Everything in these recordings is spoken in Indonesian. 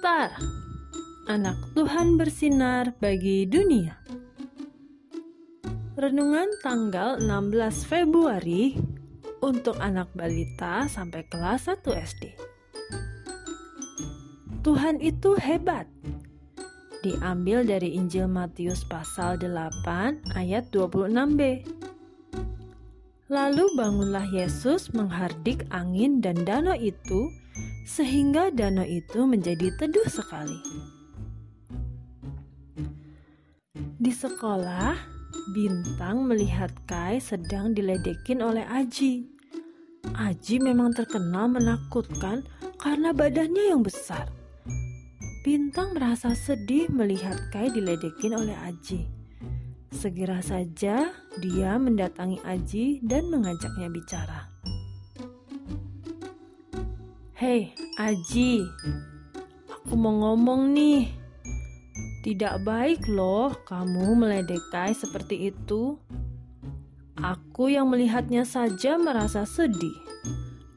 besar. Anak Tuhan bersinar bagi dunia. Renungan tanggal 16 Februari untuk anak balita sampai kelas 1 SD. Tuhan itu hebat. Diambil dari Injil Matius pasal 8 ayat 26b. Lalu bangunlah Yesus menghardik angin dan danau itu sehingga danau itu menjadi teduh sekali. Di sekolah, Bintang melihat Kai sedang diledekin oleh Aji. Aji memang terkenal menakutkan karena badannya yang besar. Bintang merasa sedih melihat Kai diledekin oleh Aji. Segera saja dia mendatangi Aji dan mengajaknya bicara. Hei, Aji, aku mau ngomong nih. Tidak baik loh kamu meledekai seperti itu. Aku yang melihatnya saja merasa sedih.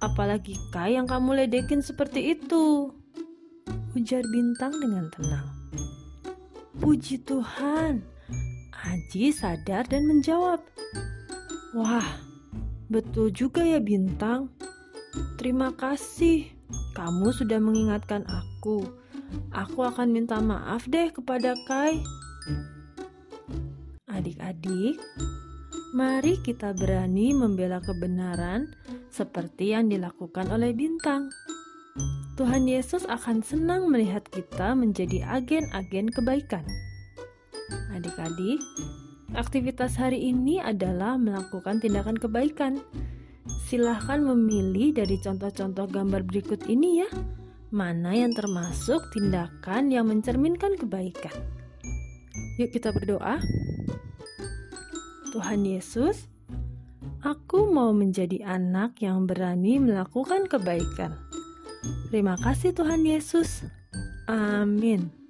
Apalagi Kai yang kamu ledekin seperti itu. Ujar Bintang dengan tenang. Puji Tuhan. Aji sadar dan menjawab. Wah, betul juga ya Bintang. Terima kasih. Kamu sudah mengingatkan aku Aku akan minta maaf deh kepada Kai. Adik-adik, mari kita berani membela kebenaran seperti yang dilakukan oleh bintang. Tuhan Yesus akan senang melihat kita menjadi agen-agen kebaikan. Adik-adik, aktivitas hari ini adalah melakukan tindakan kebaikan. Silahkan memilih dari contoh-contoh gambar berikut ini ya mana yang termasuk tindakan yang mencerminkan kebaikan. Yuk kita berdoa. Tuhan Yesus, aku mau menjadi anak yang berani melakukan kebaikan. Terima kasih Tuhan Yesus. Amin.